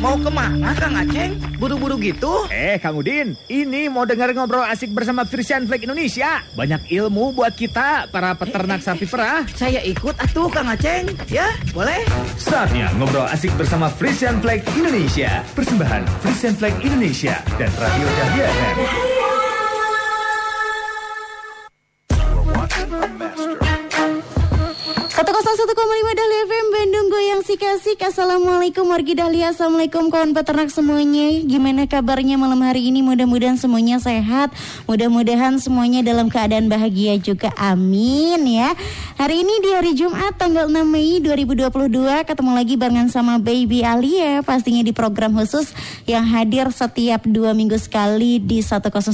Mau ke mana Kang Aceng? Buru-buru gitu? Eh Kang Udin, ini mau dengar ngobrol asik bersama Frisian Flag Indonesia. Banyak ilmu buat kita, para peternak sapi perah. Saya ikut atuh Kang Aceng, ya boleh? Saatnya ngobrol asik bersama Frisian Flag Indonesia. Persembahan Frisian Flag Indonesia dan Radio Dahlia FM. 101,5 Goyang sik-asik Assalamualaikum wargi Dahlia Assalamualaikum kawan peternak semuanya. Gimana kabarnya malam hari ini? Mudah-mudahan semuanya sehat. Mudah-mudahan semuanya dalam keadaan bahagia juga. Amin ya. Hari ini di hari Jumat tanggal 6 Mei 2022 Ketemu lagi barengan sama Baby Alia Pastinya di program khusus Yang hadir setiap dua minggu sekali Di 101,5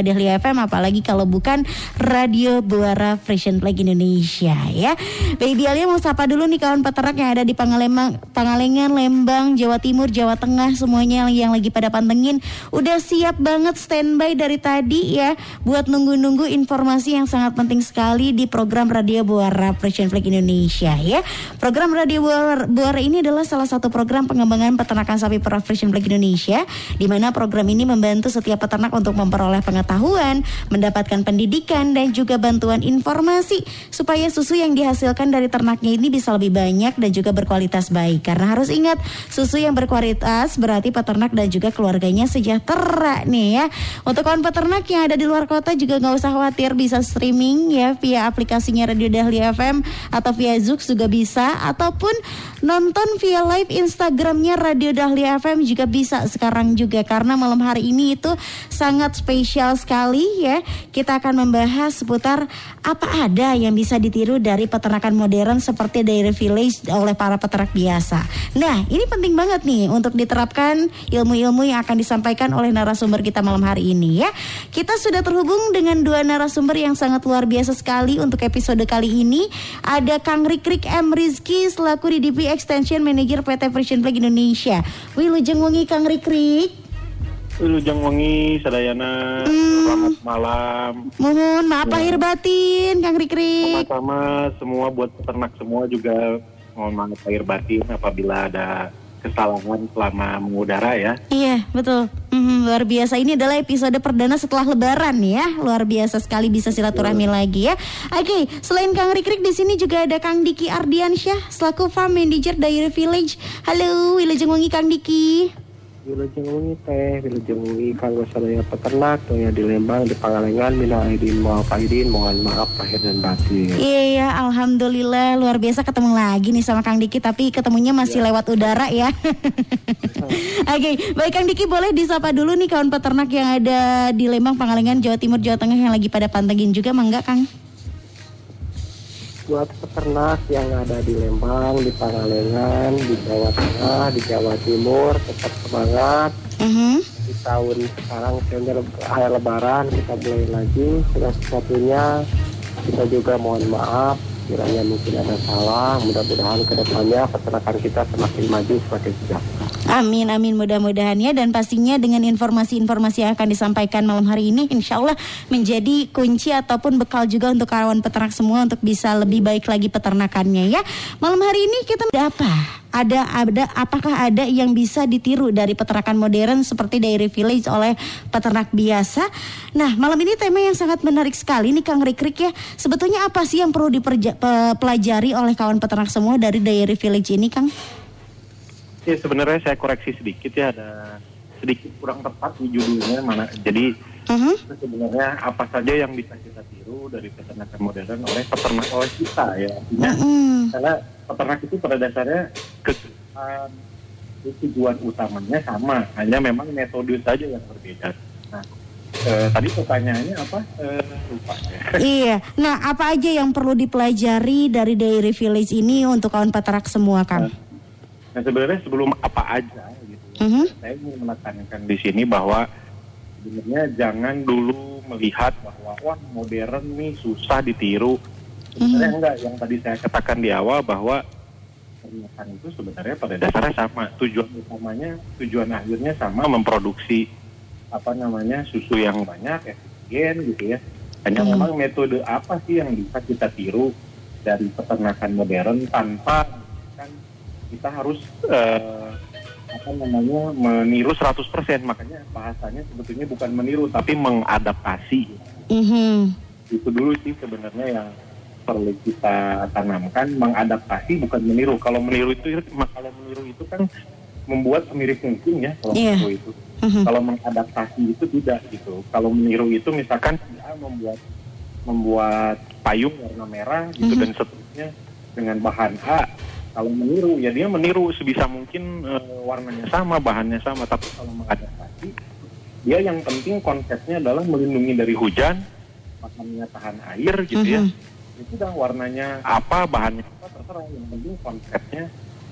Dahlia FM Apalagi kalau bukan Radio Buara Fashion Flag Indonesia ya. Baby Alia mau sapa dulu nih kawan peternak yang ada di Pangalengan, Pangalengan, Lembang, Jawa Timur, Jawa Tengah semuanya yang lagi pada pantengin udah siap banget standby dari tadi ya buat nunggu-nunggu informasi yang sangat penting sekali di program Radio Buara Fashion Flag Indonesia ya. Program Radio Buara, ini adalah salah satu program pengembangan peternakan sapi perah Fashion Flag Indonesia di mana program ini membantu setiap peternak untuk memperoleh pengetahuan, mendapatkan pendidikan dan juga bantuan informasi supaya susu yang dihasilkan dari ternaknya ini bisa lebih banyak dan juga berkualitas baik. Karena harus ingat, susu yang berkualitas berarti peternak dan juga keluarganya sejahtera nih ya. Untuk kawan peternak yang ada di luar kota juga nggak usah khawatir bisa streaming ya via aplikasinya Radio Dahlia FM atau via Zoox juga bisa ataupun nonton via live Instagramnya Radio Dahlia FM juga bisa sekarang juga karena malam hari ini itu sangat spesial sekali ya. Kita akan membahas seputar apa ada yang bisa ditiru dari peternakan modern seperti dairy village oleh para peternak biasa. Nah, ini penting banget nih untuk diterapkan ilmu-ilmu yang akan disampaikan oleh narasumber kita malam hari ini ya. Kita sudah terhubung dengan dua narasumber yang sangat luar biasa sekali untuk episode kali ini. Ada Kang Rikrik M Rizky selaku DDP Extension Manager PT Frisian Flag Indonesia. Wilujeng wengi Kang Rikrik. Wilujeng wengi sadayana Hmm. selamat malam Mohon maaf lahir batin Kang Rikrik. sama-sama semua buat peternak semua juga mohon maaf lahir batin apabila ada kesalahan selama mengudara ya. Iya betul. Mhm, Luar biasa. Ini adalah episode perdana setelah lebaran ya. Luar biasa sekali bisa silaturahmi lagi ya. Oke selain Kang Rikrik di sini juga ada Kang Diki Ardiansyah Selaku Farm Manager Dairy Village. Halo Wilujeng Wengi Kang Diki Wilujeng wengi teh, wilujeng wengi kanggo sadaya peternak, tuh di Lembang, di Pangalengan, mina aidin, mohon aidin, mohon maaf lahir dan batin. Iya Alhamdulillah luar biasa ketemu lagi nih sama Kang Diki Tapi ketemunya masih lewat udara ya. Oke baik Kang Diki boleh disapa dulu nih kawan peternak yang ada di Lembang, Pangalengan, Jawa Timur, Jawa Tengah yang lagi pada pantengin juga Mangga Kang Buat peternak yang ada di Lembang, di Pangalengan, di Jawa Tengah, di Jawa Timur, tetap semangat. Mhm. Di tahun sekarang, sehingga akhir lebaran, kita mulai lagi. Segala sesuatunya, kita juga mohon maaf. Kiranya mungkin ada salah, mudah-mudahan ke depannya peternakan kita semakin maju, semakin sejahtera. Amin amin mudah-mudahan ya dan pastinya dengan informasi-informasi yang akan disampaikan malam hari ini insya Allah menjadi kunci ataupun bekal juga untuk kawan peternak semua untuk bisa lebih baik lagi peternakannya ya. Malam hari ini kita ada apa? Ada ada apakah ada yang bisa ditiru dari peternakan modern seperti dairy village oleh peternak biasa? Nah, malam ini tema yang sangat menarik sekali nih Kang Rikrik ya. Sebetulnya apa sih yang perlu dipelajari oleh kawan peternak semua dari dairy village ini Kang? ya sebenarnya saya koreksi sedikit ya ada sedikit kurang tepat di judulnya mana jadi Mhm. sebenarnya apa saja yang bisa kita tiru dari peternakan modern oleh peternak oleh kita ya artinya Mhm. karena peternak itu pada dasarnya kesulitan tujuan utamanya sama hanya memang metode saja yang berbeda nah eh, tadi pertanyaannya apa? Eh, lupa ya Iya. Nah, apa aja yang perlu dipelajari dari Dairy Village ini untuk kawan peternak semua, Kang? nah sebenarnya sebelum apa aja gitu Mhm. saya ingin menekankan di sini bahwa sebenarnya jangan dulu melihat bahwa wah modern nih susah ditiru. Sebenarnya enggak. Yang tadi saya katakan di awal bahwa pernikahan itu sebenarnya pada dasarnya sama. Tujuan utamanya tujuan akhirnya sama memproduksi apa namanya susu yang banyak efisien gitu ya hanya Hmm. memang metode apa sih yang bisa kita tiru dari peternakan modern tanpa kan kita harus eh, apa namanya meniru 100%. Makanya bahasanya sebetulnya bukan meniru tapi mengadaptasi. Mhm. Itu dulu sih sebenarnya yang perlu kita tanamkan mengadaptasi bukan meniru. Kalau meniru itu kalau meniru itu kan membuat semirip mungkin ya kalau Iya. meniru itu. Mhm. Kalau mengadaptasi itu tidak gitu. Kalau meniru itu misalkan si A membuat membuat payung warna merah gitu Mhm. dan seterusnya dengan bahan A. Kalau meniru ya dia meniru sebisa mungkin eh, warnanya sama, bahannya sama. Tapi kalau mengadaptasi dia yang penting konsepnya adalah melindungi dari hujan, makannya tahan air gitu ya. Mhm. Itu dah warnanya apa, bahannya apa terserah. Yang penting konsepnya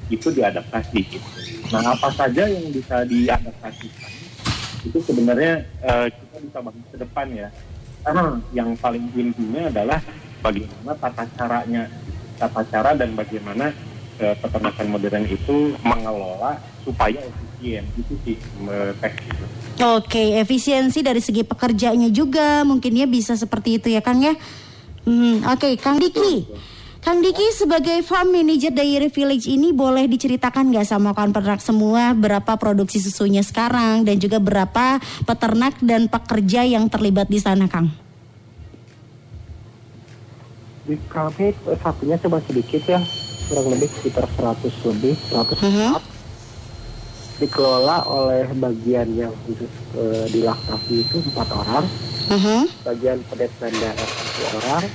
itu diadaptasi gitu. Nah apa saja yang bisa diadaptasikan itu sebenarnya eh, kita bisa bahas ke depan ya. Karena yang paling intinya adalah bagaimana tata caranya, tata cara dan bagaimana eh, peternakan modern itu mengelola supaya efisien itu sih itu. Oke, efisiensi dari segi pekerjanya juga mungkin ya bisa seperti itu ya Kang ya. Hmm, Oke, Kang Diki. Kang Diki sebagai farm manager Dairy Village ini boleh diceritakan nggak sama kawan peternak semua berapa produksi susunya sekarang dan juga berapa peternak dan pekerja yang terlibat di sana, Kang? Di kami eh, sapinya coba sedikit ya, kurang lebih sekitar 100 lebih, 100 Mhm. dikelola oleh bagian yang khusus eh, di laktasi itu empat orang, Mhm. bagian pedet dan satu orang,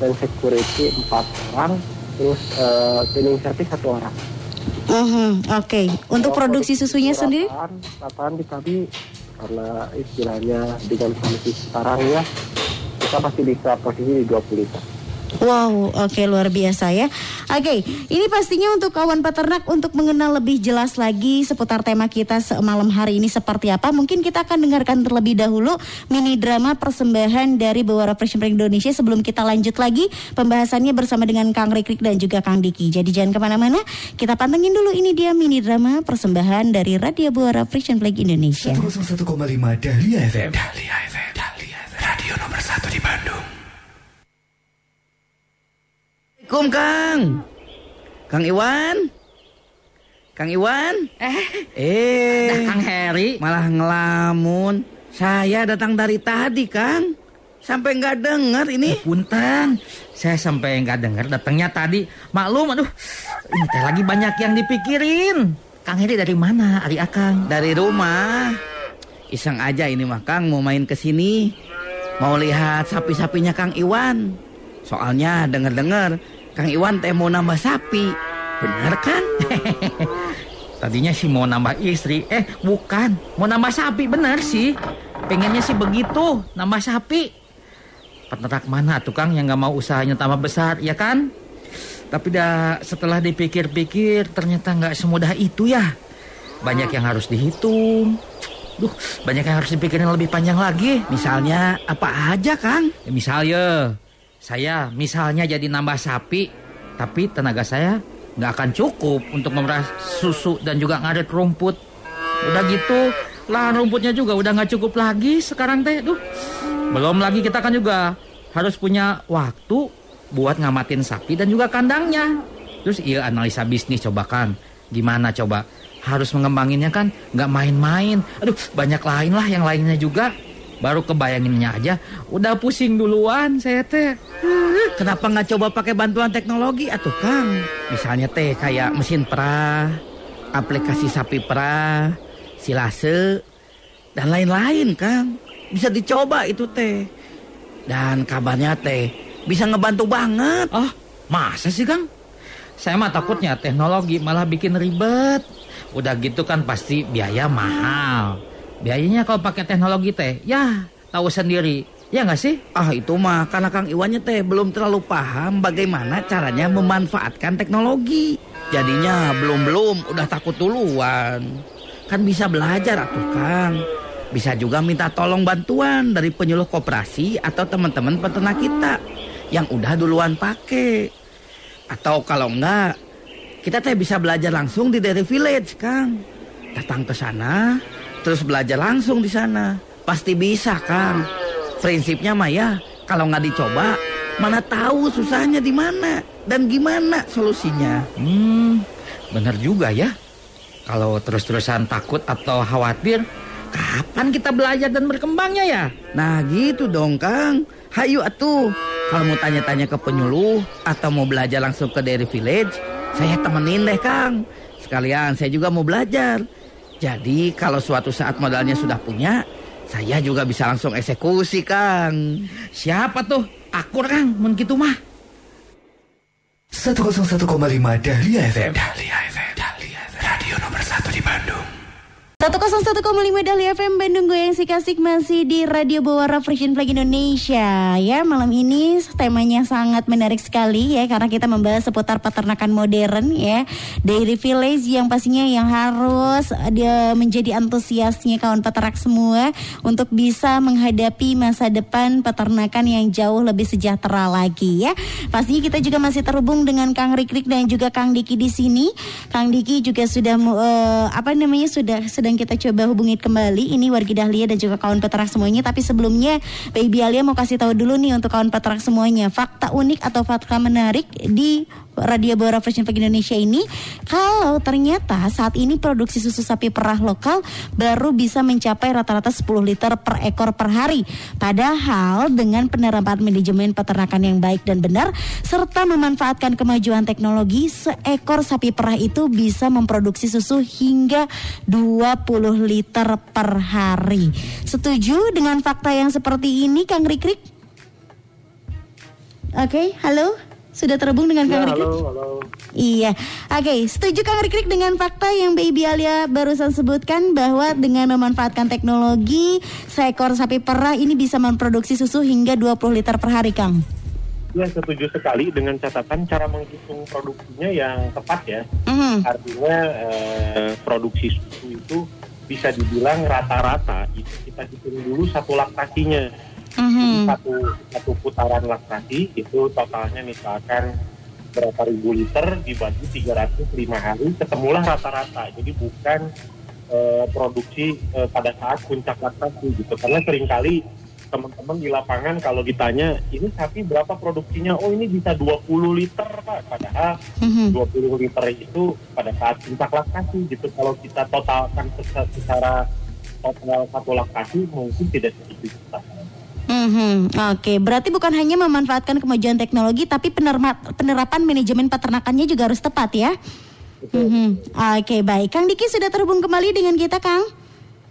dan security empat orang, terus eh, cleaning service satu orang. Mhm, Oke, untuk Kalau produksi susunya sendiri? Rataan di kami karena istilahnya dengan kondisi sekarang ya, kita pasti bisa posisi di 20 liter. Wow, oke luar biasa ya. Oke, ini pastinya untuk kawan peternak untuk mengenal lebih jelas lagi seputar tema kita semalam hari ini seperti apa. Mungkin kita akan dengarkan terlebih dahulu mini drama persembahan dari Bawara Brand Indonesia sebelum kita lanjut lagi pembahasannya bersama dengan Kang Rikrik dan juga Kang Diki. Jadi jangan ke mana-mana, kita pantengin dulu ini dia mini drama persembahan dari Radio Bawara Flag Indonesia. 101,5 Dahlia FM. Dahlia FM. Dahlia FM. Assalamualaikum Kang. Kang Iwan. Kang Iwan. Eh, Eh. Kang Heri. Malah ngelamun. Saya datang dari tadi, Kang. Sampai nggak dengar ini. Punten, saya sampai nggak dengar datangnya tadi. Maklum, aduh, ini teh lagi banyak yang dipikirin. Kang Heri dari mana, Ari Akang? Dari rumah. Iseng aja ini mah Kang mau main ke sini. Mau lihat sapi-sapinya Kang Iwan. Soalnya denger-dengar Kang Iwan teh mau nambah sapi. Bener kan? Tadinya sih mau nambah istri, eh bukan, mau nambah sapi bener sih. Pengennya sih begitu, nambah sapi. Peternak mana tuh Kang yang nggak mau usahanya tambah besar, ya kan? Tapi dah setelah dipikir-pikir ternyata nggak semudah itu ya. Banyak yang harus dihitung. Duh, banyak yang harus dipikirin lebih panjang lagi. Misalnya apa aja Kang? Ya, misalnya, saya misalnya jadi nambah sapi, tapi tenaga saya nggak akan cukup untuk memerah susu dan juga ngarit rumput. Udah gitu, lahan rumputnya juga udah nggak cukup lagi sekarang teh. Duh, belum lagi kita kan juga harus punya waktu buat ngamatin sapi dan juga kandangnya. Terus iya analisa bisnis coba kan, gimana coba? Harus mengembanginnya kan nggak main-main. Aduh, banyak lain lah yang lainnya juga. Baru kebayanginnya aja, udah pusing duluan saya teh. Kenapa nggak coba pakai bantuan teknologi atuh Kang? Misalnya teh kayak mesin perah, aplikasi sapi perah, silase, dan lain-lain Kang. Bisa dicoba itu teh. Dan kabarnya teh bisa ngebantu banget. Ah, masa sih Kang? Saya mah takutnya teknologi malah bikin ribet. Udah gitu kan pasti biaya mahal. Biayanya kalau pakai teknologi teh, ya tahu sendiri. Ya nggak sih? Ah itu mah karena Kang Iwannya teh belum terlalu paham bagaimana caranya memanfaatkan teknologi. Jadinya belum-belum udah takut duluan. Kan bisa belajar atuh Kang. Bisa juga minta tolong bantuan dari penyuluh koperasi atau teman-teman peternak kita yang udah duluan pakai. Atau kalau enggak, kita teh bisa belajar langsung di Dairy Village, Kang. Datang ke sana, terus belajar langsung di sana. Pasti bisa, Kang. Prinsipnya mah ya, kalau nggak dicoba, mana tahu susahnya di mana dan gimana solusinya. Hmm, bener juga ya. Kalau terus-terusan takut atau khawatir, kapan kita belajar dan berkembangnya ya? Nah gitu dong Kang. Hayu atuh. Kalau mau tanya-tanya ke penyuluh atau mau belajar langsung ke Dairy Village, saya temenin deh Kang. Sekalian saya juga mau belajar. Jadi kalau suatu saat modalnya sudah punya, saya juga bisa langsung eksekusi Kang. Siapa tuh? Akur Kang, mun kitu mah. 101,5 Dahlia FM. Dahlia FM. 101,5 Dahlia FM Bandung Goyang si kasih masih di Radio Bawara Frisian Flag Indonesia. Ya malam ini temanya sangat menarik sekali ya karena kita membahas seputar peternakan modern ya. Dairy Village yang pastinya yang harus dia menjadi antusiasnya kawan peternak semua untuk bisa menghadapi masa depan peternakan yang jauh lebih sejahtera lagi ya. Pastinya kita juga masih terhubung dengan Kang Rikrik dan juga Kang Diki di sini. Kang Diki juga sudah uh, apa namanya sudah sedang kita coba hubungi kembali. Ini wargi Dahlia dan juga kawan peternak semuanya. Tapi sebelumnya Baby Alia mau kasih tahu dulu nih untuk kawan peternak semuanya. Fakta unik atau fakta menarik di Radio Bora Fashion Flag Indonesia ini kalau ternyata saat ini produksi susu sapi perah lokal baru bisa mencapai rata-rata 10 liter per ekor per hari padahal dengan penerapan manajemen peternakan yang baik dan benar serta memanfaatkan kemajuan teknologi seekor sapi perah itu bisa memproduksi susu hingga 20 liter per hari setuju dengan fakta yang seperti ini Kang Rikrik? Oke, halo? Sudah terhubung dengan Kang Ya, Rikrik? halo, halo. Iya, oke. Setuju Kang Rikrik dengan fakta yang Baby Alia barusan sebutkan bahwa dengan memanfaatkan teknologi seekor sapi perah ini bisa memproduksi susu hingga 20 liter per hari, Kang. Ya setuju sekali dengan catatan cara menghitung produksinya yang tepat ya. Mhm. Artinya eh, produksi susu itu bisa dibilang rata-rata itu kita hitung dulu satu laktasinya. Mhm. Satu satu putaran laktasi itu totalnya misalkan berapa ribu liter dibagi 305 hari ketemulah rata-rata. Jadi bukan eh, produksi eh, pada saat puncak laktasi gitu. Karena sering kali teman-teman di lapangan kalau ditanya ini sapi berapa produksinya oh ini bisa 20 liter pak padahal Mhm. 20 liter itu pada saat puncak laktasi gitu kalau kita totalkan secara, total satu laktasi mungkin tidak segitu kita Mhm. Oke, berarti bukan hanya memanfaatkan kemajuan teknologi, tapi penerma- penerapan manajemen peternakannya juga harus tepat ya. Mhm. Oke, baik. Kang Diki sudah terhubung kembali dengan kita, Kang.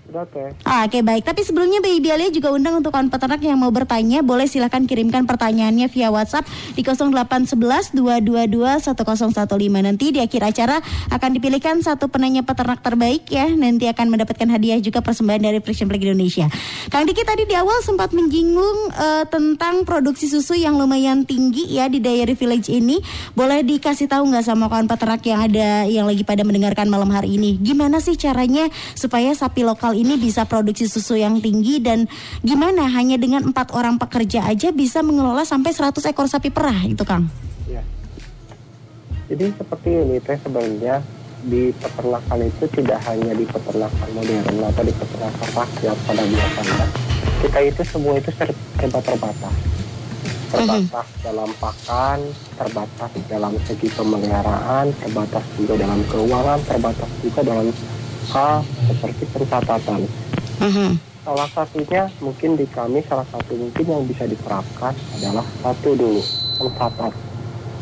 Oke. Ah, Oke baik, tapi sebelumnya Baby Alia juga undang untuk kawan peternak yang mau bertanya, boleh silahkan kirimkan pertanyaannya via WhatsApp di 0811 222 1015. Nanti di akhir acara akan dipilihkan satu penanya peternak terbaik ya, nanti akan mendapatkan hadiah juga persembahan dari Frisian Flag Indonesia. Kang Diki tadi di awal sempat menyinggung eh, tentang produksi susu yang lumayan tinggi ya di Dairy Village ini. Boleh dikasih tahu nggak sama kawan peternak yang ada yang lagi pada mendengarkan malam hari ini, gimana sih caranya supaya sapi lokal ini bisa produksi susu yang tinggi dan gimana hanya dengan empat orang pekerja aja bisa mengelola sampai 100 ekor sapi perah itu Kang? Ya. Jadi seperti ini teh sebenarnya di peternakan itu tidak hanya di peternakan modern atau di peternakan rakyat pada biasanya. Kita itu semua itu ser- serba terbatas. Terbatas dalam pakan, terbatas dalam segi pemeliharaan, terbatas juga dalam keuangan, terbatas juga dalam hal seperti pencatatan. Mhm. Salah satunya mungkin di kami salah satu mungkin yang bisa diterapkan adalah satu dulu pencatat.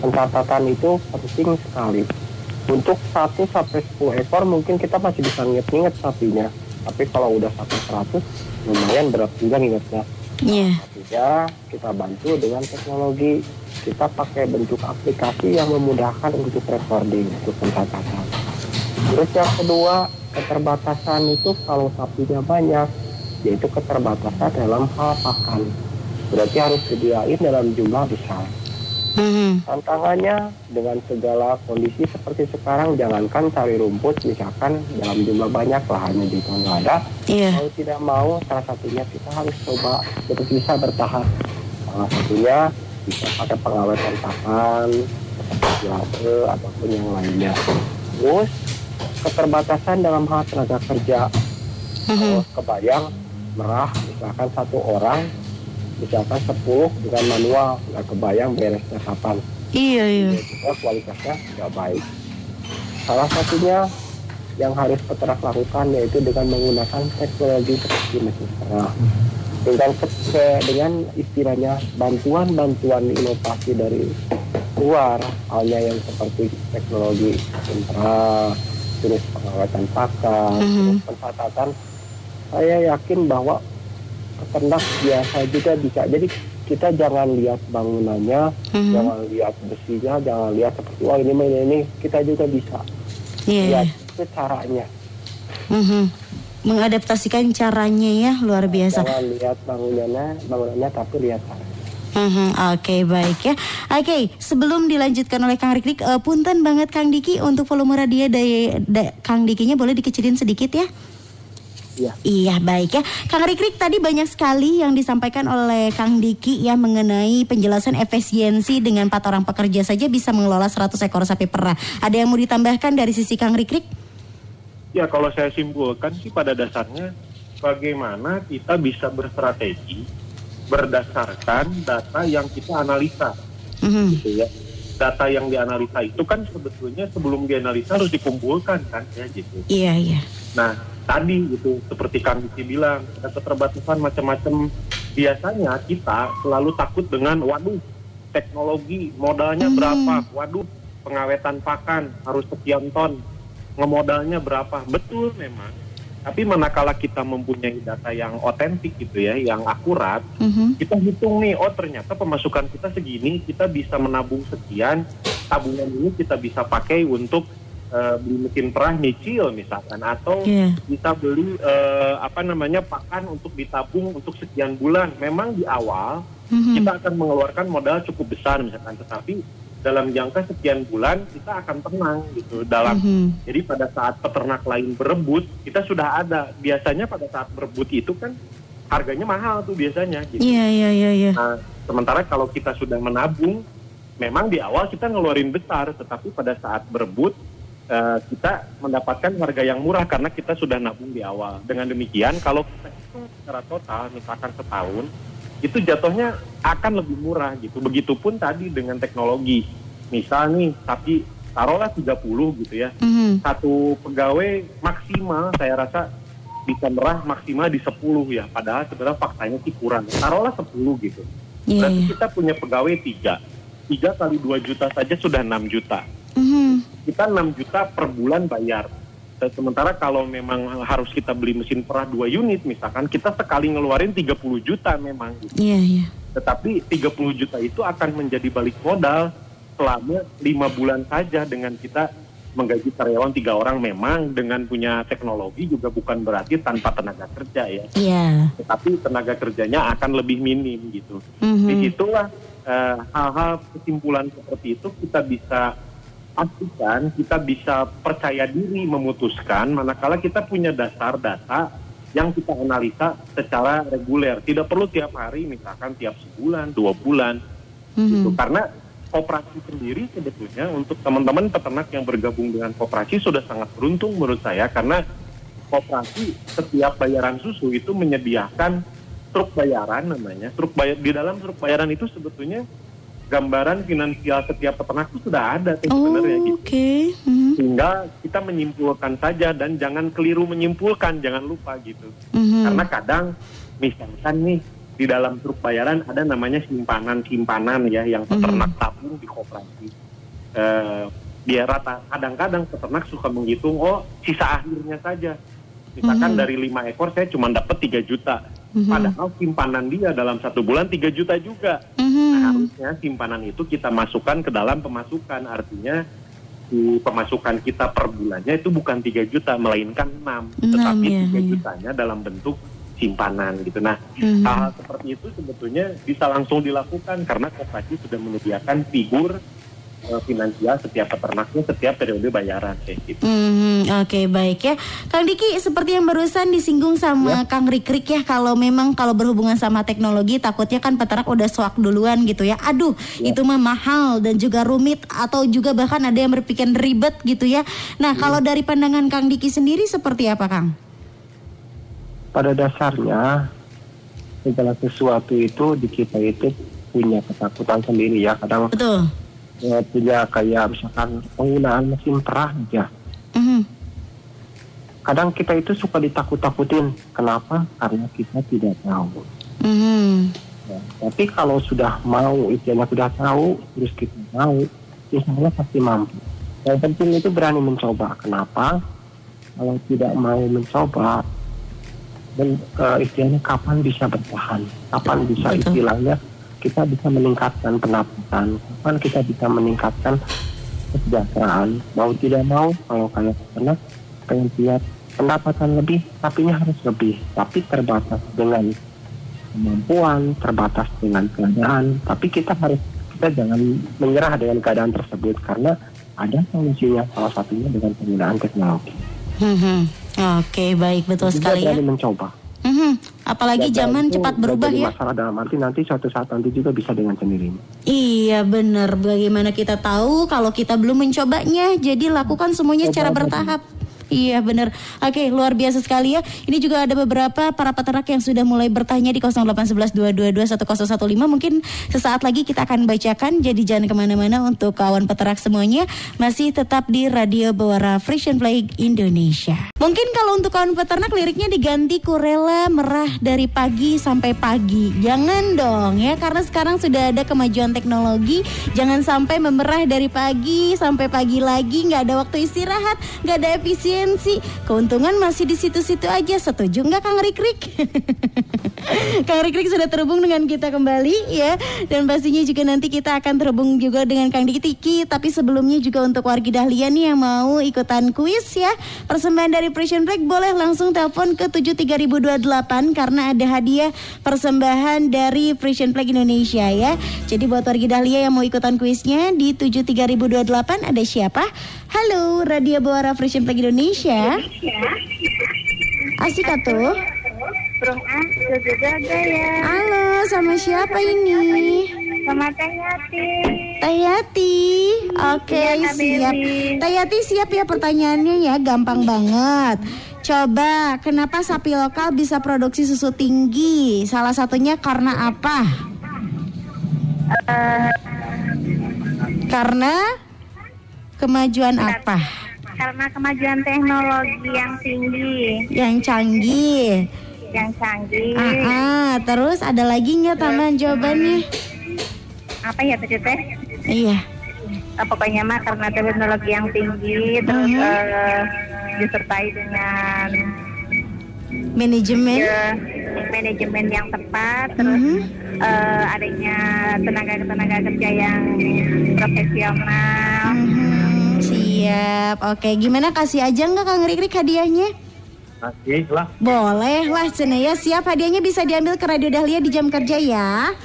Pencatatan itu penting sekali. Untuk 1 sampai 10 ekor mungkin kita masih bisa nginget-nginget sapinya. Tapi kalau udah sampai 100 lumayan berat juga ngingetnya. Iya. Artinya kita bantu dengan teknologi. Kita pakai bentuk aplikasi yang memudahkan untuk recording, untuk pencatatan. Terus yang kedua, keterbatasan itu kalau sapinya banyak, yaitu keterbatasan dalam hal pakan. Berarti harus sediain dalam jumlah besar. Mhm. Tantangannya dengan segala kondisi seperti sekarang, jangankan cari rumput, misalkan dalam jumlah banyak lahannya juga nggak ada, Iya. mau tidak mau salah satunya kita harus coba untuk bisa bertahan salah satunya bisa pakai pengawetan pakan lase ataupun yang lainnya terus keterbatasan dalam hal tenaga kerja kalau kebayang merah misalkan satu orang misalkan 10 dengan manual nggak kebayang beresnya kapan Iya iya. juga kualitasnya nggak baik. Salah satunya yang harus peternak lakukan yaitu dengan menggunakan teknologi seperti mesin perah. Dengan dengan istilahnya bantuan-bantuan inovasi dari luar, halnya yang seperti teknologi mesin perah, terus pengawetan pakan, Mhm. terus pencatatan, saya yakin bahwa peternak biasa juga bisa. Jadi kita jangan lihat bangunannya, Mhm. jangan lihat besinya, jangan lihat seperti wah ini ini ini kita juga bisa Iya. lihat itu caranya. Mhm. Mengadaptasikan caranya ya luar biasa. Jangan lihat bangunannya, bangunannya tapi lihat caranya. Mhm, Oke baik ya. Oke sebelum dilanjutkan oleh Kang Rikrik, eh, punten banget Kang Diki untuk volume radio dari da- Kang Dikinya boleh dikecilin sedikit ya. Iya. Iya baik ya. Kang Rikrik tadi banyak sekali yang disampaikan oleh Kang Diki ya mengenai penjelasan efisiensi dengan empat orang pekerja saja bisa mengelola 100 ekor sapi perah. Ada yang mau ditambahkan dari sisi Kang Rikrik? Ya kalau saya simpulkan sih pada dasarnya bagaimana kita bisa berstrategi berdasarkan data yang kita analisa Mhm. gitu ya. Data yang dianalisa itu kan sebetulnya sebelum dianalisa harus dikumpulkan kan ya gitu. Iya iya. Nah tadi itu seperti Kang Diki bilang ada keterbatasan macam-macam. Biasanya kita selalu takut dengan waduh teknologi modalnya Hmm. berapa, waduh pengawetan pakan harus sekian ton, ngemodalnya berapa. Betul memang. Tapi manakala kita mempunyai data yang otentik gitu ya, yang akurat, Mhm. kita hitung nih, oh ternyata pemasukan kita segini, kita bisa menabung sekian, tabungan ini kita bisa pakai untuk eh, beli mesin perah nyicil misalkan, atau Iya. bisa beli eh, apa namanya pakan untuk ditabung untuk sekian bulan. Memang di awal Mhm. kita akan mengeluarkan modal cukup besar misalkan, tetapi dalam jangka sekian bulan kita akan tenang gitu dalam Mhm. jadi pada saat peternak lain berebut kita sudah ada biasanya pada saat berebut itu kan harganya mahal tuh biasanya gitu. Iya iya iya iya. Nah, sementara kalau kita sudah menabung, memang di awal kita ngeluarin besar, tetapi pada saat berebut eh, kita mendapatkan harga yang murah karena kita sudah nabung di awal. Dengan demikian, kalau kita hitung secara total, misalkan setahun, itu jatuhnya akan lebih murah gitu. Begitupun tadi dengan teknologi. Misal nih, tapi taruhlah 30 gitu ya. Mhm. Satu pegawai maksimal saya rasa bisa merah maksimal di 10 ya. Padahal sebenarnya faktanya sih kurang. Taruhlah 10 gitu. Iya Berarti iya. kita punya pegawai 3. 3 kali 2 juta saja sudah 6 juta. Mhm. Kita 6 juta per bulan bayar. Dan Sementara kalau memang harus kita beli mesin perah 2 unit misalkan, kita sekali ngeluarin 30 juta memang. gitu. Iya iya. Tetapi 30 juta itu akan menjadi balik modal selama lima bulan saja dengan kita menggaji karyawan tiga orang memang dengan punya teknologi juga bukan berarti tanpa tenaga kerja ya Iya. tetapi tenaga kerjanya akan lebih minim gitu Mhm. di situlah eh, hal-hal kesimpulan seperti itu kita bisa pastikan kita bisa percaya diri memutuskan manakala kita punya dasar data yang kita analisa secara reguler. Tidak perlu tiap hari misalkan tiap sebulan dua bulan. Gitu. Mhm. karena koperasi sendiri sebetulnya untuk teman-teman peternak yang bergabung dengan koperasi sudah sangat beruntung menurut saya. Karena koperasi setiap bayaran susu itu menyediakan truk bayaran namanya. Truk bayar di dalam truk bayaran itu sebetulnya gambaran finansial setiap peternak itu sudah ada tuh Oh, sebenarnya gitu oke. Mhm. sehingga kita menyimpulkan saja dan jangan keliru menyimpulkan jangan lupa gitu Mhm. karena kadang misalkan nih di dalam truk bayaran ada namanya simpanan-simpanan ya yang peternak tabung di koperasi. Eh, dia rata kadang-kadang peternak suka menghitung oh sisa akhirnya saja. Misalkan Mhm. dari lima ekor saya cuma dapat 3 juta. Mhm. Padahal simpanan dia dalam satu bulan 3 juta juga. Mhm. Nah, harusnya simpanan itu kita masukkan ke dalam pemasukan. Artinya di pemasukan kita per bulannya itu bukan 3 juta melainkan 6, Enam, tetapi ya, 3 ya. jutanya dalam bentuk simpanan gitu. Nah, Mhm. hal-hal seperti itu sebetulnya bisa langsung dilakukan karena koperasi sudah menyediakan figur finansial setiap peternaknya setiap periode bayaran kayak gitu. Mhm, Oke baik ya. Kang Diki seperti yang barusan disinggung sama Kang Rikrik ya Kalau memang kalau berhubungan sama teknologi Takutnya kan peternak udah swak duluan gitu ya. Aduh itu mah mahal dan juga rumit Atau juga bahkan ada yang berpikir ribet gitu ya. Nah kalau dari pandangan Kang Diki sendiri seperti apa Kang? pada dasarnya segala sesuatu itu di kita itu punya ketakutan sendiri ya kadang Betul eh, punya kayak misalkan penggunaan mesin perah aja Mhm. kadang kita itu suka ditakut-takutin. Kenapa? Karena kita tidak tahu. Mhm. Ya, tapi kalau sudah mau, istilahnya sudah tahu, terus kita mau, insya Allah pasti mampu. Yang penting itu berani mencoba. Kenapa? Kalau tidak mau mencoba, dan eh, istilahnya kapan bisa bertahan? Kapan bisa Betul. Kita bisa meningkatkan pendapatan? Kapan kita bisa meningkatkan kesejahteraan? Mau tidak mau, kalau kayak peternak, pengen lihat pendapatan lebih, tapi harus lebih, tapi terbatas dengan kemampuan, terbatas dengan keadaan. Tapi kita harus kita jangan menyerah dengan keadaan tersebut karena ada solusinya salah satunya dengan penggunaan teknologi. Mhm. Oke, baik betul Juga sekali ya. mencoba. Mhm. Apalagi Dan zaman itu cepat berubah ya. Masalah dalam arti nanti suatu saat nanti juga bisa dengan sendirinya. Iya benar. Bagaimana kita tahu kalau kita belum mencobanya? Jadi lakukan semuanya secara bertahap. Iya benar. Oke, luar biasa sekali ya. Ini juga ada beberapa para peternak yang sudah mulai bertanya di 08112221015. Mungkin sesaat lagi kita akan bacakan. Jadi jangan ke mana-mana untuk kawan peternak semuanya. Masih tetap di Radio Bawara Frisian Play Indonesia. Mungkin kalau untuk kawan peternak liriknya diganti kurela merah dari pagi sampai pagi. Jangan dong ya karena sekarang sudah ada kemajuan teknologi. Jangan sampai memerah dari pagi sampai pagi lagi nggak ada waktu istirahat, nggak ada efisiensi. Keuntungan masih di situ-situ aja. Setuju nggak Kang Rikrik? Kang Rikrik sudah terhubung dengan kita kembali ya dan pastinya juga nanti kita akan terhubung juga dengan Kang Diki Tiki tapi sebelumnya juga untuk wargi Dahlia nih yang mau ikutan kuis ya persembahan dari Prison Break boleh langsung telepon ke 73028 karena ada hadiah persembahan dari Prison Break Indonesia ya jadi buat wargi Dahlia yang mau ikutan kuisnya di 73028 ada siapa? Halo Radio Bawara Prison Break Indonesia Asik atuh ah, ya. Halo, sama siapa ini? Sama Teh Yati. Teh Yati. Oke, Iya, Kak siap. Baby. Teh Yati siap ya pertanyaannya ya, gampang banget. Coba, kenapa sapi lokal bisa produksi susu tinggi? Salah satunya karena apa? Eh, Karena kemajuan apa? Karena kemajuan teknologi yang tinggi, Yang canggih. yang canggih. Ah, ah. terus ada lagi nggak tambahan jawabannya? Apa ya tuh teh? Iya. Eh, pokoknya mah karena teknologi yang tinggi, terus Mhm. eh, disertai dengan Manajemen. ya, manajemen yang tepat, terus Mhm. eh, adanya tenaga-tenaga kerja yang profesional. Siap. Oke, gimana kasih aja nggak Kang Rikrik hadiahnya? Masih lah. Boleh lah Cene ya siap hadiahnya bisa diambil ke Radio Dahlia di jam kerja Ya,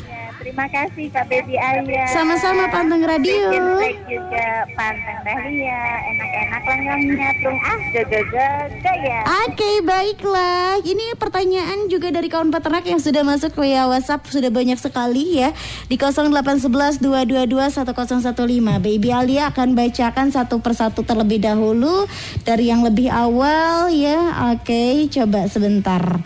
terima kasih Kak Baby Ayah. Sama-sama Panteng Radio. Bikin juga panteng dahlia, enak-enak lenggamnya, tung. Ah, gaga-gaga ya. Oke baiklah. Ini pertanyaan juga dari kawan peternak yang sudah masuk ke WhatsApp. Sudah banyak sekali ya. Di 0811-222-1015 Baby Alia akan bacakan satu persatu terlebih dahulu Dari yang lebih awal ya. Oke coba sebentar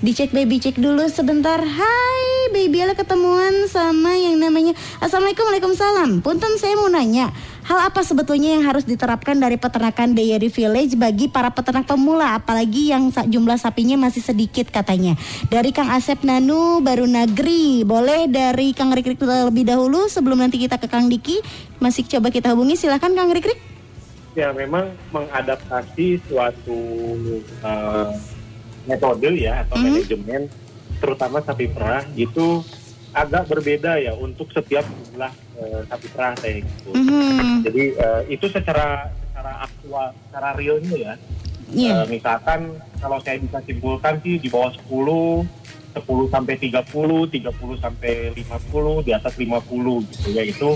Dicek baby cek dulu sebentar Hai baby Alia ketemuan sama yang namanya Assalamualaikum Waalaikumsalam Punten saya mau nanya Hal apa sebetulnya yang harus diterapkan dari peternakan Dairy Village bagi para peternak pemula apalagi yang jumlah sapinya masih sedikit katanya. Dari Kang Asep Nanu baru Nagri. Boleh dari Kang Rikrik terlebih dahulu sebelum nanti kita ke Kang Diki. Masih coba kita hubungi silahkan Kang Rikrik. Ya memang mengadaptasi suatu eh, metode ya atau Mhm. manajemen terutama sapi perah itu agak berbeda ya untuk setiap jumlah eh, sapi perah kayak gitu. Mhm. Jadi eh, itu secara secara aktual, secara realnya ya. Iya. Eh, misalkan kalau saya bisa simpulkan sih di bawah 10, 10 sampai 30, 30 sampai 50, di atas 50 gitu ya itu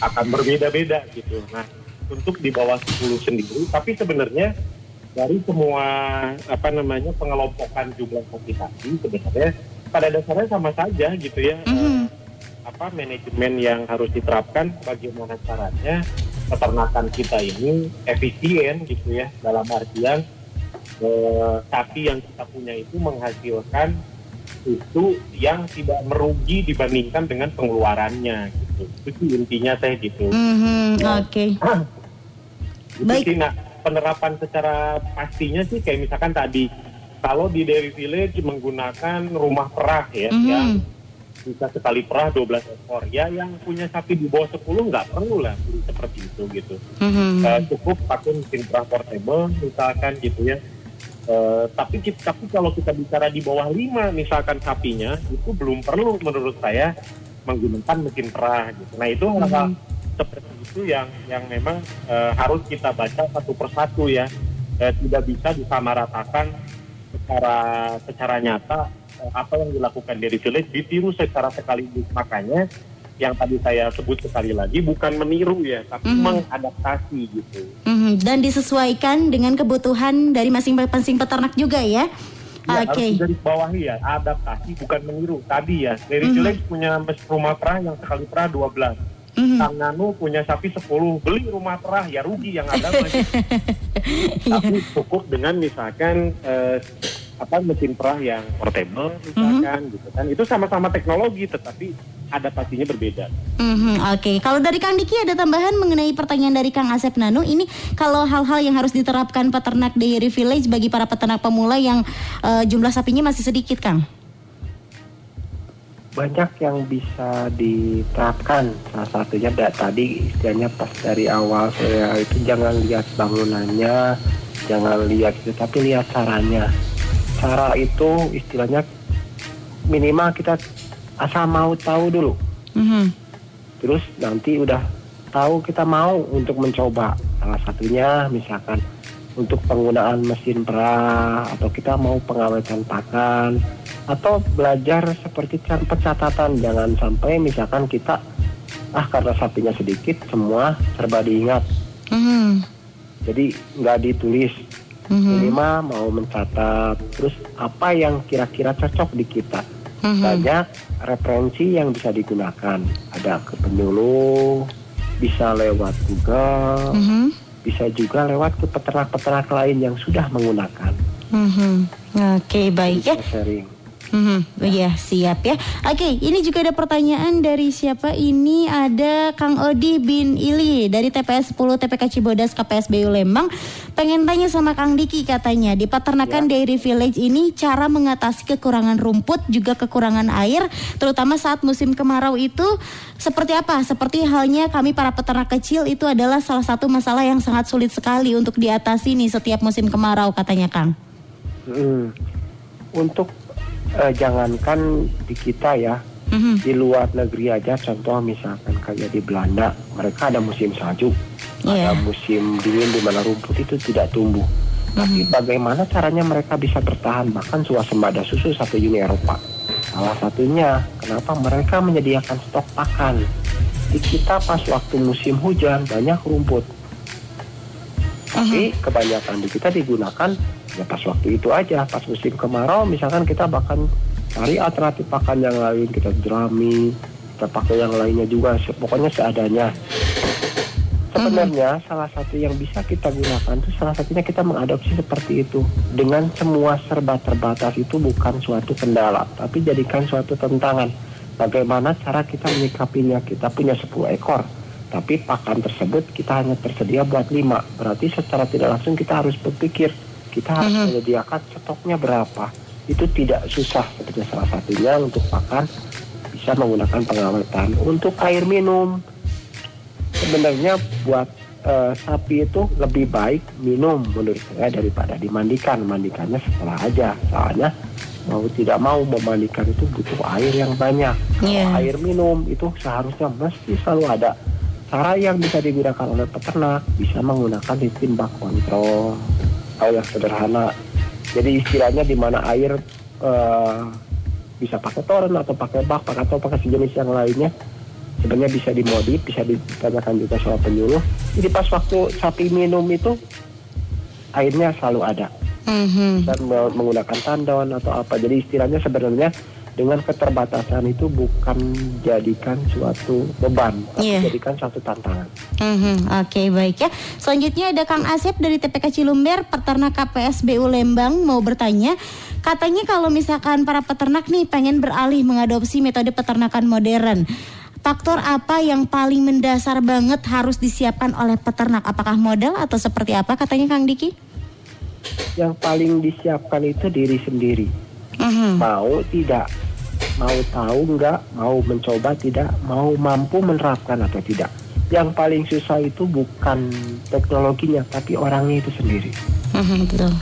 akan berbeda-beda gitu. Nah, untuk di bawah 10 sendiri tapi sebenarnya dari semua apa namanya pengelompokan jumlah sapi sebenarnya pada dasarnya sama saja gitu ya. Mhm. Eh, apa manajemen yang harus diterapkan bagaimana caranya peternakan kita ini efisien gitu ya dalam artian eh, sapi yang kita punya itu menghasilkan itu yang tidak merugi dibandingkan dengan pengeluarannya gitu itu intinya saya gitu Mhm, Oke. Gitu Baik. sih. Penerapan secara pastinya sih kayak misalkan tadi kalau di Dairy Village menggunakan rumah perah ya Mhm. yang bisa sekali perah 12 ekor. Ya yang punya sapi di bawah 10 nggak perlu lah seperti itu gitu. Mhm. Eh, cukup pakai mesin perah portable misalkan gitu ya. Eh, tapi tapi kalau kita bicara di bawah 5 misalkan sapinya itu belum perlu menurut saya menggunakan mesin perah gitu. Nah itu hal-hal seperti itu yang yang memang eh, harus kita baca satu persatu ya Eh, tidak bisa disamaratakan secara secara nyata eh, apa yang dilakukan dari village ditiru secara sekaligus makanya yang tadi saya sebut sekali lagi bukan meniru ya tapi Mhm. mengadaptasi gitu Mhm, Dan disesuaikan dengan kebutuhan dari masing-masing peternak juga ya. Ya, Oke. harus dari bawahi ya adaptasi bukan meniru tadi ya dari Mhm. village punya mes- rumah perah yang sekali perah 12 Mhm. Kang Nanu punya sapi 10 beli rumah perah ya rugi yang ada masih tapi cukup dengan misalkan eh, apa mesin perah yang portable misalkan gitu kan. Itu sama-sama teknologi tetapi adaptasinya berbeda. Mhm, Oke, kalau dari Kang Diki ada tambahan mengenai pertanyaan dari Kang Asep Nanu. Ini kalau hal-hal yang harus diterapkan peternak Dairy Village bagi para peternak pemula yang eh, jumlah sapinya masih sedikit, Kang. Banyak yang bisa diterapkan. Salah satunya da- tadi istilahnya pas dari awal saya itu jangan lihat bangunannya jangan lihat itu tapi lihat caranya. Cara itu istilahnya minimal kita asal mau tahu dulu. Mhm. terus nanti udah tahu kita mau untuk mencoba. Salah satunya misalkan untuk penggunaan mesin perah atau kita mau pengawetan pakan atau belajar seperti pencatatan jangan sampai misalkan kita ah karena sapinya sedikit semua serba diingat Mhm. jadi nggak ditulis Mhm. minimal mau mencatat terus apa yang kira-kira cocok di kita Mhm. banyak referensi yang bisa digunakan. Ada ke penyuluh, bisa lewat Google, Mhm. bisa juga lewat ke peternak-peternak lain yang sudah menggunakan. Mhm. Oke, baik ya. Sharing. Oh iya siap ya. Oke, ini juga ada pertanyaan dari siapa? Ini ada Kang Odi bin Ili dari TPS 10 TPK Cibodas KPSBU Lembang. Pengen tanya sama Kang Diki katanya di peternakan Dairy Village ini cara mengatasi kekurangan rumput juga kekurangan air, terutama saat musim kemarau itu seperti apa? Seperti halnya kami para peternak kecil itu adalah salah satu masalah yang sangat sulit sekali untuk diatasi nih setiap musim kemarau katanya Kang. Mm. Untuk eh, jangankan di kita ya, Mhm. di luar negeri aja, contoh misalkan kayak di Belanda, mereka ada musim salju, Iya. ada musim dingin di mana rumput itu tidak tumbuh. Tapi bagaimana caranya mereka bisa bertahan bahkan swasembada susu satu Uni Eropa? Salah satunya, kenapa mereka menyediakan stok pakan? Di kita pas waktu musim hujan banyak rumput, tapi kebanyakan di kita digunakan ya pas waktu itu aja. Pas musim kemarau, misalkan kita bahkan cari alternatif pakan yang lain, kita jerami, kita pakai yang lainnya juga, pokoknya seadanya. Sebenarnya salah satu yang bisa kita gunakan itu salah satunya kita mengadopsi seperti itu. Dengan semua serba terbatas itu bukan suatu kendala, tapi jadikan suatu tantangan. Bagaimana cara kita menyikapinya? Kita punya 10 ekor, tapi pakan tersebut kita hanya tersedia buat 5. Berarti secara tidak langsung kita harus berpikir, kita harus menyediakan stoknya berapa. Itu tidak susah seperti salah satunya untuk pakan bisa menggunakan pengawetan. Untuk air minum, sebenarnya buat eh, sapi itu lebih baik minum menurut saya daripada dimandikan. Mandikannya setelah aja. Soalnya mau tidak mau memandikan itu butuh air yang banyak. Kalau Iya. air minum itu seharusnya mesti selalu ada. Cara yang bisa digunakan oleh peternak bisa menggunakan sistem bak kontrol. Atau yang sederhana. Jadi istilahnya di mana air eh, bisa pakai toren atau pakai bak pakai atau pakai sejenis yang lainnya. Sebenarnya bisa dimodif bisa ditanyakan juga soal penyuluh. Jadi pas waktu sapi minum itu airnya selalu ada. Mhm. dan me- menggunakan tandon atau apa. Jadi istilahnya sebenarnya dengan keterbatasan itu bukan jadikan suatu beban tapi Iya. jadikan suatu tantangan Mhm, Oke baik ya. Selanjutnya ada Kang Asep dari TPK Cilumber, peternak KPSBU Lembang mau bertanya. Katanya kalau misalkan para peternak nih pengen beralih mengadopsi metode peternakan modern. faktor apa yang paling mendasar banget harus disiapkan oleh peternak? Apakah modal atau seperti apa katanya Kang Diki? Yang paling disiapkan itu diri sendiri. Mhm. Mau tidak, mau tahu nggak, mau mencoba tidak, mau mampu menerapkan atau tidak. Yang paling susah itu bukan teknologinya, tapi orangnya itu sendiri. Mhm, betul.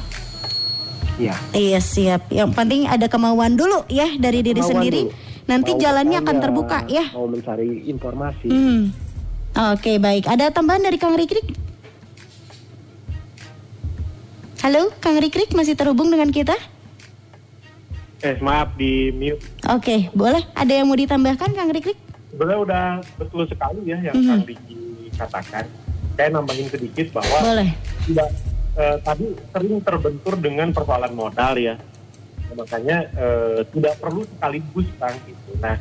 Ya. Iya siap. Yang penting ada kemauan dulu ya dari diri Kemauan sendiri. dulu. Nanti Mau jalannya akan terbuka ya. Mau mencari informasi. Hmm. Oke baik. Ada tambahan dari Kang Rikrik? Halo, Kang Rikrik masih terhubung dengan kita? Eh maaf di mute. Oke, boleh. Ada yang mau ditambahkan, Kang Rikrik? Sebenarnya udah betul sekali ya yang Mhm. Kang Diki katakan. Saya nambahin sedikit bahwa Boleh. tidak eh, tadi sering terbentur dengan persoalan modal ya. Nah, makanya eh, tidak perlu sekaligus Kang gitu. Nah,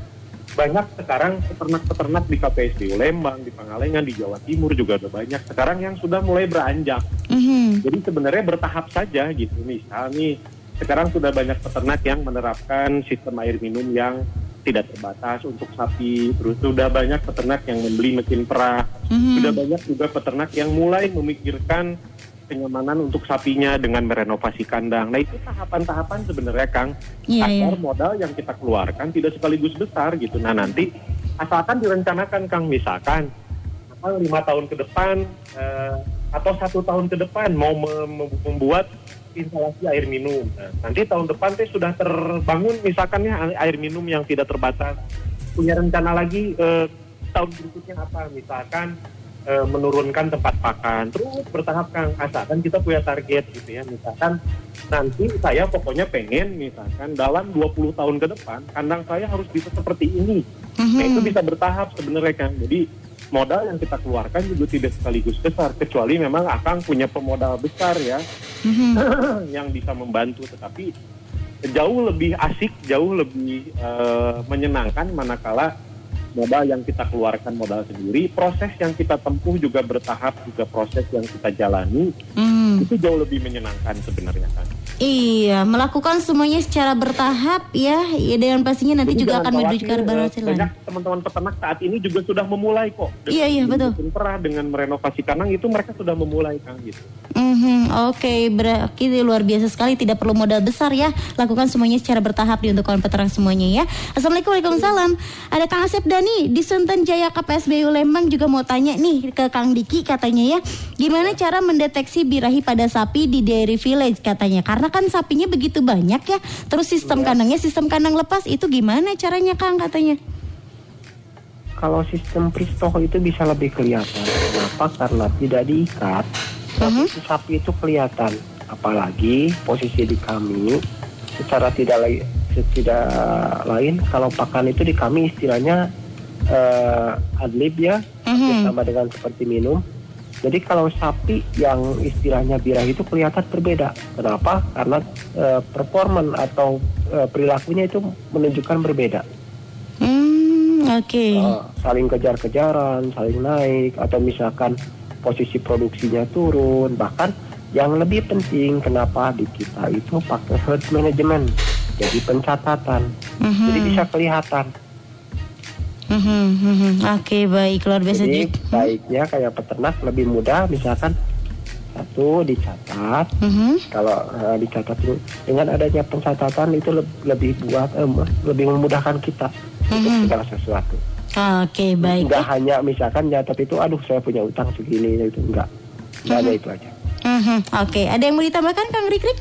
banyak sekarang peternak-peternak di KPSDU Lembang, di Pangalengan, di Jawa Timur juga ada banyak sekarang yang sudah mulai beranjak. Mhm. Jadi sebenarnya bertahap saja gitu. Misal nih, sekarang sudah banyak peternak yang menerapkan sistem air minum yang tidak terbatas untuk sapi. Terus sudah banyak peternak yang membeli mesin perah. Mhm. Sudah banyak juga peternak yang mulai memikirkan kenyamanan untuk sapinya dengan merenovasi kandang. Nah itu tahapan-tahapan sebenarnya Kang. Iya. Agar modal yang kita keluarkan tidak sekaligus besar gitu. Nah nanti asalkan direncanakan Kang misalkan lima tahun ke depan eh, atau satu tahun ke depan mau mem- mem- membuat instalasi air minum. Nah, nanti tahun depan teh sudah terbangun misalkan ya air minum yang tidak terbatas. Punya rencana lagi eh, tahun berikutnya apa? Misalkan eh, menurunkan tempat pakan. Terus bertahap Kang, asalkan kita punya target gitu ya. Misalkan nanti saya pokoknya pengen misalkan dalam 20 tahun ke depan kandang saya harus bisa seperti ini. Nah, itu Mhm. bisa bertahap sebenarnya kan. Jadi modal yang kita keluarkan juga tidak sekaligus besar kecuali memang Akang punya pemodal besar ya Mhm. yang bisa membantu tetapi jauh lebih asik, jauh lebih eh, menyenangkan manakala modal yang kita keluarkan modal sendiri, proses yang kita tempuh juga bertahap, juga proses yang kita jalani Hmm. itu jauh lebih menyenangkan sebenarnya kan. Iya, melakukan semuanya secara bertahap ya, ya dan pastinya nanti Jadi juga akan menuju ke keberhasilan. Banyak teman-teman peternak saat ini juga sudah memulai kok. Dengan Iya, iya, betul. perah dengan merenovasi kandang itu mereka sudah memulai kan gitu. Mhm, Oke, berarti luar biasa sekali. Tidak perlu modal besar ya. Lakukan semuanya secara bertahap di untuk kawan peternak semuanya ya. Assalamualaikum, Waalaikumsalam. Ada Kang Asep Dani di Sunten Jaya KPSBU Lembang juga mau tanya nih ke Kang Diki katanya ya. Gimana cara mendeteksi birahi pada sapi di Dairy Village katanya? Karena kan sapinya begitu banyak ya. Terus sistem kandangnya sistem kandang lepas itu gimana caranya Kang katanya? Kalau sistem pristoh itu bisa lebih kelihatan. Kenapa? Karena tidak diikat, tapi sapi itu kelihatan. Apalagi posisi di kami secara tidak tidak lain kalau pakan itu di kami istilahnya eh, adlib ya, Mhm. sama dengan seperti minum. Jadi kalau sapi yang istilahnya birah itu kelihatan berbeda. Kenapa? Karena eh, performan atau eh, perilakunya itu menunjukkan berbeda. Hmm, oke. Eh, saling kejar-kejaran, saling naik, atau misalkan posisi produksinya turun. Bahkan yang lebih penting kenapa di kita itu pakai herd management, jadi pencatatan, Mhm. jadi bisa kelihatan. Mhm, mhm. Oke, baik luar biasa Jadi juga. baiknya kayak peternak lebih mudah, misalkan satu dicatat. Mhm. Kalau eh, dicatat itu dengan adanya pencatatan itu leb- lebih buat eh, lebih memudahkan kita untuk Mhm. segala sesuatu. Oke, baik. Enggak hanya misalkan nyatat itu aduh saya punya utang segini itu enggak. Enggak ada itu aja. Mhm, Oke, ada yang mau ditambahkan Kang Rikrik?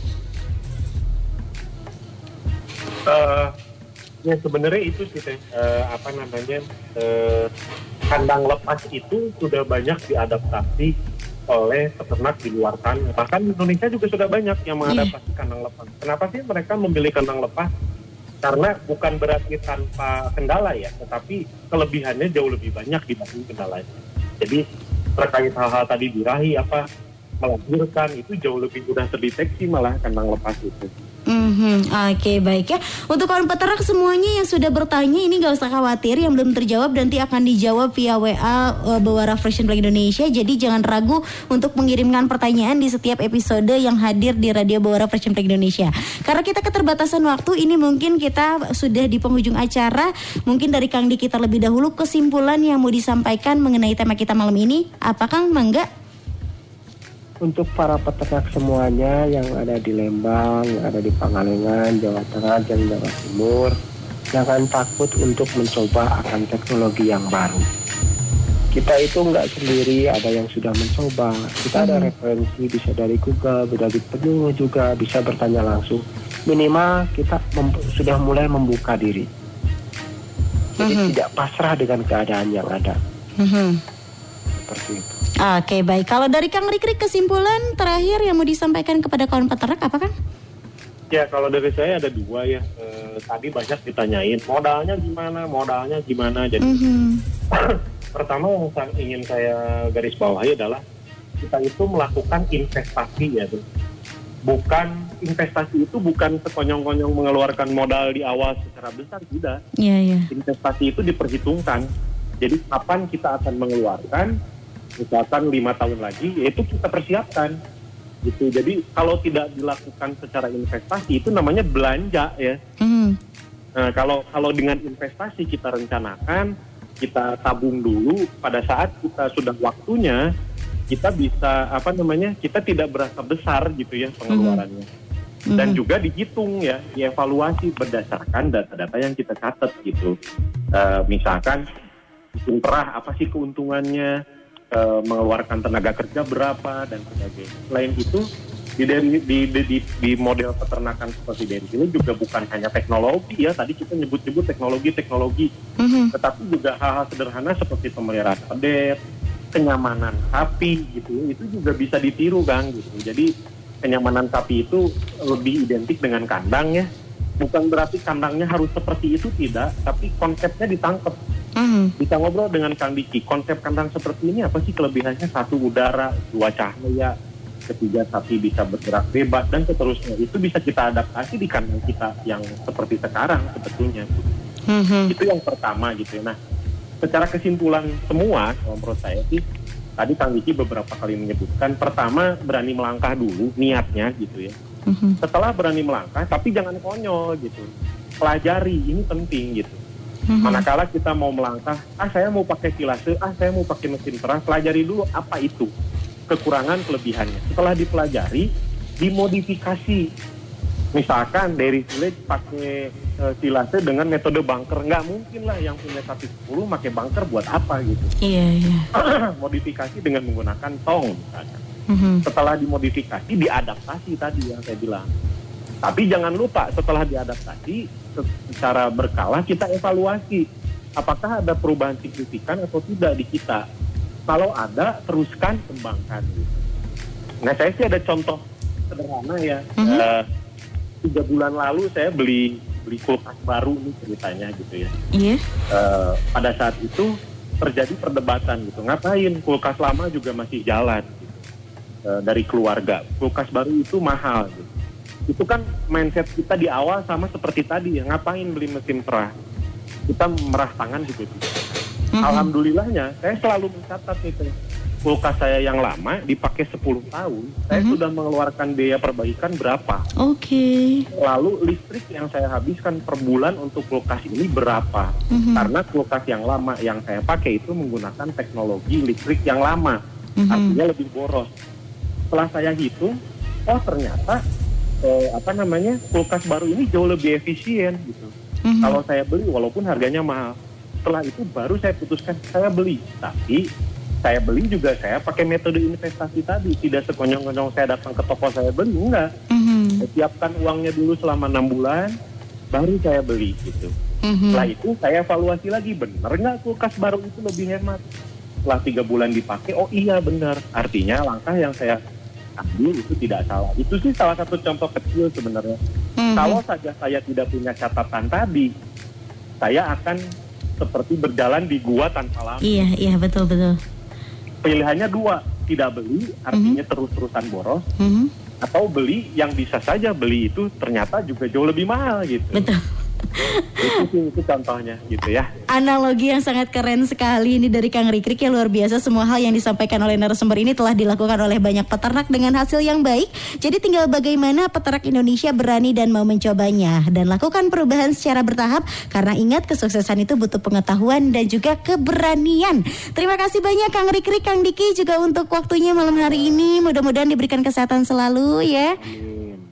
Eh, ya sebenarnya itu sih Teh. Eh, apa namanya eh, kandang lepas itu sudah banyak diadaptasi oleh peternak di luar sana. Bahkan Indonesia juga sudah banyak yang mengadaptasi kandang lepas. Kenapa sih mereka memilih kandang lepas? Karena bukan berarti tanpa kendala ya, tetapi kelebihannya jauh lebih banyak dibanding kendalanya. Jadi terkait hal-hal tadi birahi apa melahirkan itu jauh lebih mudah terdeteksi malah kandang lepas itu. Mhm, Oke baik ya. Untuk kawan peternak semuanya yang sudah bertanya Ini gak usah khawatir Yang belum terjawab nanti akan dijawab via WA uh, Bawara Fashion Black Indonesia. Jadi jangan ragu untuk mengirimkan pertanyaan Di setiap episode yang hadir di Radio Bawara Fashion Black Indonesia. Karena kita keterbatasan waktu Ini mungkin kita sudah di penghujung acara. Mungkin dari Kang Diki terlebih dahulu Kesimpulan yang mau disampaikan mengenai tema kita malam ini. Apa Kang? Mangga? Untuk para peternak semuanya yang ada di Lembang, yang ada di Pangalengan, Jawa Tengah, dan Jawa Timur, jangan takut untuk mencoba akan teknologi yang baru. Kita itu nggak sendiri, ada yang sudah mencoba. Kita ada referensi, bisa dari Google, dari penyuluh juga, bisa bertanya langsung. Minimal kita sudah mulai membuka diri. Jadi Mhm. tidak pasrah dengan keadaan yang ada. Mhm. Seperti itu. Oke baik, kalau dari Kang Rikrik kesimpulan terakhir yang mau disampaikan kepada kawan peternak apa Kang? Ya kalau dari saya ada dua ya. Eh, tadi banyak ditanyain modalnya gimana, modalnya gimana. Jadi Mhm. pertama yang saya ingin saya garis bawahi adalah kita itu melakukan investasi ya, tuh. Bukan investasi itu bukan sekonyong-konyong mengeluarkan modal di awal secara besar tidak. Iya iya. Investasi itu diperhitungkan. Jadi kapan kita akan mengeluarkan, misalkan lima tahun lagi, yaitu kita persiapkan. Gitu. Jadi kalau tidak dilakukan secara investasi itu namanya belanja ya. Mhm. Nah, kalau kalau dengan investasi kita rencanakan, kita tabung dulu pada saat kita sudah waktunya, kita bisa apa namanya? Kita tidak berasa besar gitu ya pengeluarannya. Dan Mhm. juga dihitung ya, dievaluasi berdasarkan data-data yang kita catat gitu. Eh, misalkan hitung perah apa sih keuntungannya, eh, mengeluarkan tenaga kerja berapa dan sebagainya. Selain itu di, di, di, di, di model peternakan seperti ini juga bukan hanya teknologi ya. Tadi kita nyebut-nyebut teknologi-teknologi Mhm. tetapi juga hal-hal sederhana seperti pemeliharaan pedet kenyamanan sapi gitu. Itu juga bisa ditiru kang gitu. Jadi kenyamanan sapi itu lebih identik dengan kandang ya. Bukan berarti kandangnya harus seperti itu tidak. Tapi konsepnya ditangkap Mhm. bisa ngobrol dengan Kang Diki. Konsep kandang seperti ini apa sih kelebihannya? Satu udara. Dua cahaya. Ketiga sapi bisa bergerak bebas. Dan seterusnya. Itu bisa kita adaptasi di kandang kita yang seperti sekarang sebetulnya. Mhm. itu yang pertama gitu ya. Nah secara kesimpulan semua kalau menurut saya sih tadi Kang Diki beberapa kali menyebutkan pertama berani melangkah dulu niatnya gitu ya. Mhm. setelah berani melangkah tapi jangan konyol gitu. Pelajari ini penting gitu Mhm. Manakala kita mau melangkah, ah saya mau pakai kilase, ah saya mau pakai mesin perah, pelajari dulu apa itu kekurangan kelebihannya. Setelah dipelajari, dimodifikasi. Misalkan dari village pakai eh, kilase dengan metode bunker, nggak mungkin lah yang punya sapi 10 pakai bunker buat apa gitu. Iya iya. Modifikasi dengan menggunakan tong misalkan. Mhm. Setelah dimodifikasi, diadaptasi tadi yang saya bilang. Tapi jangan lupa setelah diadaptasi se- secara berkala kita evaluasi apakah ada perubahan signifikan atau tidak di kita. Kalau ada teruskan kembangkan. Nah saya sih ada contoh sederhana ya. Mhm. Eh, tiga bulan lalu saya beli beli kulkas baru nih ceritanya gitu ya. Iya. Eh, pada saat itu terjadi perdebatan gitu. Ngapain kulkas lama juga masih jalan gitu. Eh, dari keluarga. Kulkas baru itu mahal gitu. Itu kan mindset kita di awal sama seperti tadi ya. Ngapain beli mesin perah? Kita merah tangan bisa. Mhm. Alhamdulillahnya saya selalu mencatat itu kulkas saya yang lama dipakai 10 tahun, saya Mhm. sudah mengeluarkan biaya perbaikan berapa? Oke. Lalu listrik yang saya habiskan per bulan untuk kulkas ini berapa? Mhm. Karena kulkas yang lama yang saya pakai itu menggunakan teknologi listrik yang lama, Mhm. artinya lebih boros. Setelah saya hitung, oh ternyata eh, apa namanya kulkas baru ini jauh lebih efisien gitu. Mhm. Kalau saya beli walaupun harganya mahal, setelah itu baru saya putuskan saya beli. Tapi saya beli juga saya pakai metode investasi tadi, tidak sekonyong-konyong saya datang ke toko saya beli, enggak. Mhm. Saya siapkan uangnya dulu selama enam bulan, baru saya beli gitu. Mhm. Setelah itu saya evaluasi lagi, benar nggak kulkas baru itu lebih hemat? Setelah tiga bulan dipakai, oh iya benar. Artinya langkah yang saya ambil itu tidak salah. Itu sih salah satu contoh kecil sebenarnya. Mhm. Kalau saja saya tidak punya catatan tadi, saya akan seperti berjalan di gua tanpa lampu. Iya iya betul betul. Pilihannya dua, tidak beli, artinya terus-terusan boros, Mhm. atau beli yang bisa saja beli itu ternyata juga jauh lebih mahal gitu. Betul. Itu contohnya gitu ya. Analogi yang sangat keren sekali ini dari Kang Rikrik yang luar biasa semua hal yang disampaikan oleh narasumber ini telah dilakukan oleh banyak peternak dengan hasil yang baik. Jadi tinggal bagaimana peternak Indonesia berani dan mau mencobanya dan lakukan perubahan secara bertahap karena ingat kesuksesan itu butuh pengetahuan dan juga keberanian. Terima kasih banyak Kang Rikrik, Kang Diki juga untuk waktunya malam hari ini. Mudah-mudahan diberikan kesehatan selalu ya.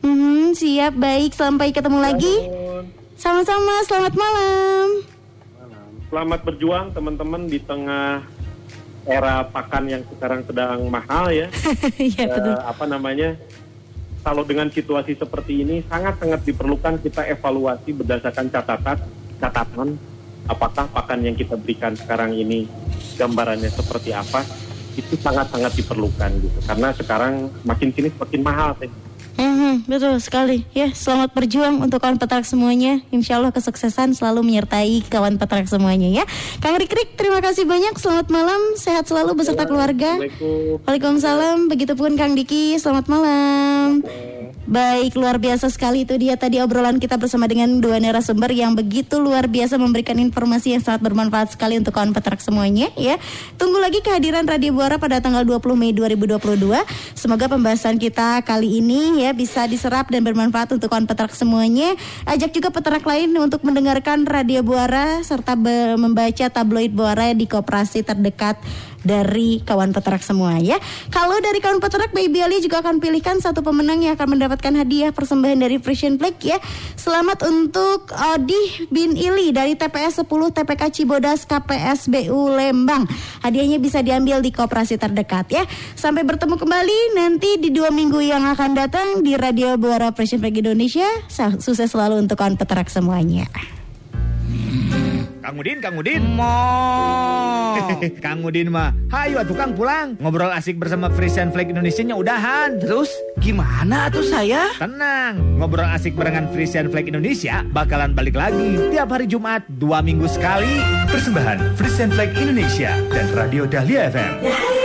Hmm, siap baik sampai ketemu lagi. Sama-sama, selamat malam. Selamat berjuang teman-teman di tengah era pakan yang sekarang sedang mahal ya. Iya betul. Eh, apa namanya? Kalau dengan situasi seperti ini sangat-sangat diperlukan kita evaluasi berdasarkan catatan catatan apakah pakan yang kita berikan sekarang ini gambarannya seperti apa itu sangat-sangat diperlukan gitu karena sekarang makin sini semakin mahal teh. Mhm, betul sekali. Ya, selamat berjuang untuk kawan peternak semuanya. Insya Allah kesuksesan selalu menyertai kawan peternak semuanya ya. Kang Rikrik, terima kasih banyak. Selamat malam, sehat selalu beserta keluarga. Assalamualaikum. Waalaikumsalam. Begitupun Kang Diki, selamat malam. Baik, luar biasa sekali itu dia tadi obrolan kita bersama dengan dua narasumber yang begitu luar biasa memberikan informasi yang sangat bermanfaat sekali untuk kawan peternak semuanya ya. Tunggu lagi kehadiran Radio Buara pada tanggal 20 Mei 2022. Semoga pembahasan kita kali ini ya bisa diserap dan bermanfaat untuk kawan peternak semuanya. Ajak juga peternak lain untuk mendengarkan Radio Buara serta membaca tabloid Buara di koperasi terdekat dari kawan peternak semua ya. Kalau dari kawan peternak Baby Ali juga akan pilihkan satu pemenang yang akan mendapatkan hadiah persembahan dari Frisian Black ya. Selamat untuk Odi bin Ili dari TPS 10 TPK Cibodas KPSBU Lembang. Hadiahnya bisa diambil di koperasi terdekat ya. Sampai bertemu kembali nanti di dua minggu yang akan datang di Radio Buara Frisian Black Indonesia. Sukses selalu untuk kawan peternak semuanya. Kang Udin, Kang Udin. Mo. Kang Udin mah, hayu atuh Kang pulang. Ngobrol asik bersama Frisian Flag Indonesia nya udahan. Terus gimana tuh saya? Tenang, ngobrol asik barengan Frisian Flag Indonesia bakalan balik lagi tiap hari Jumat dua minggu sekali. Persembahan Frisian Flag Indonesia dan Radio Dahlia FM.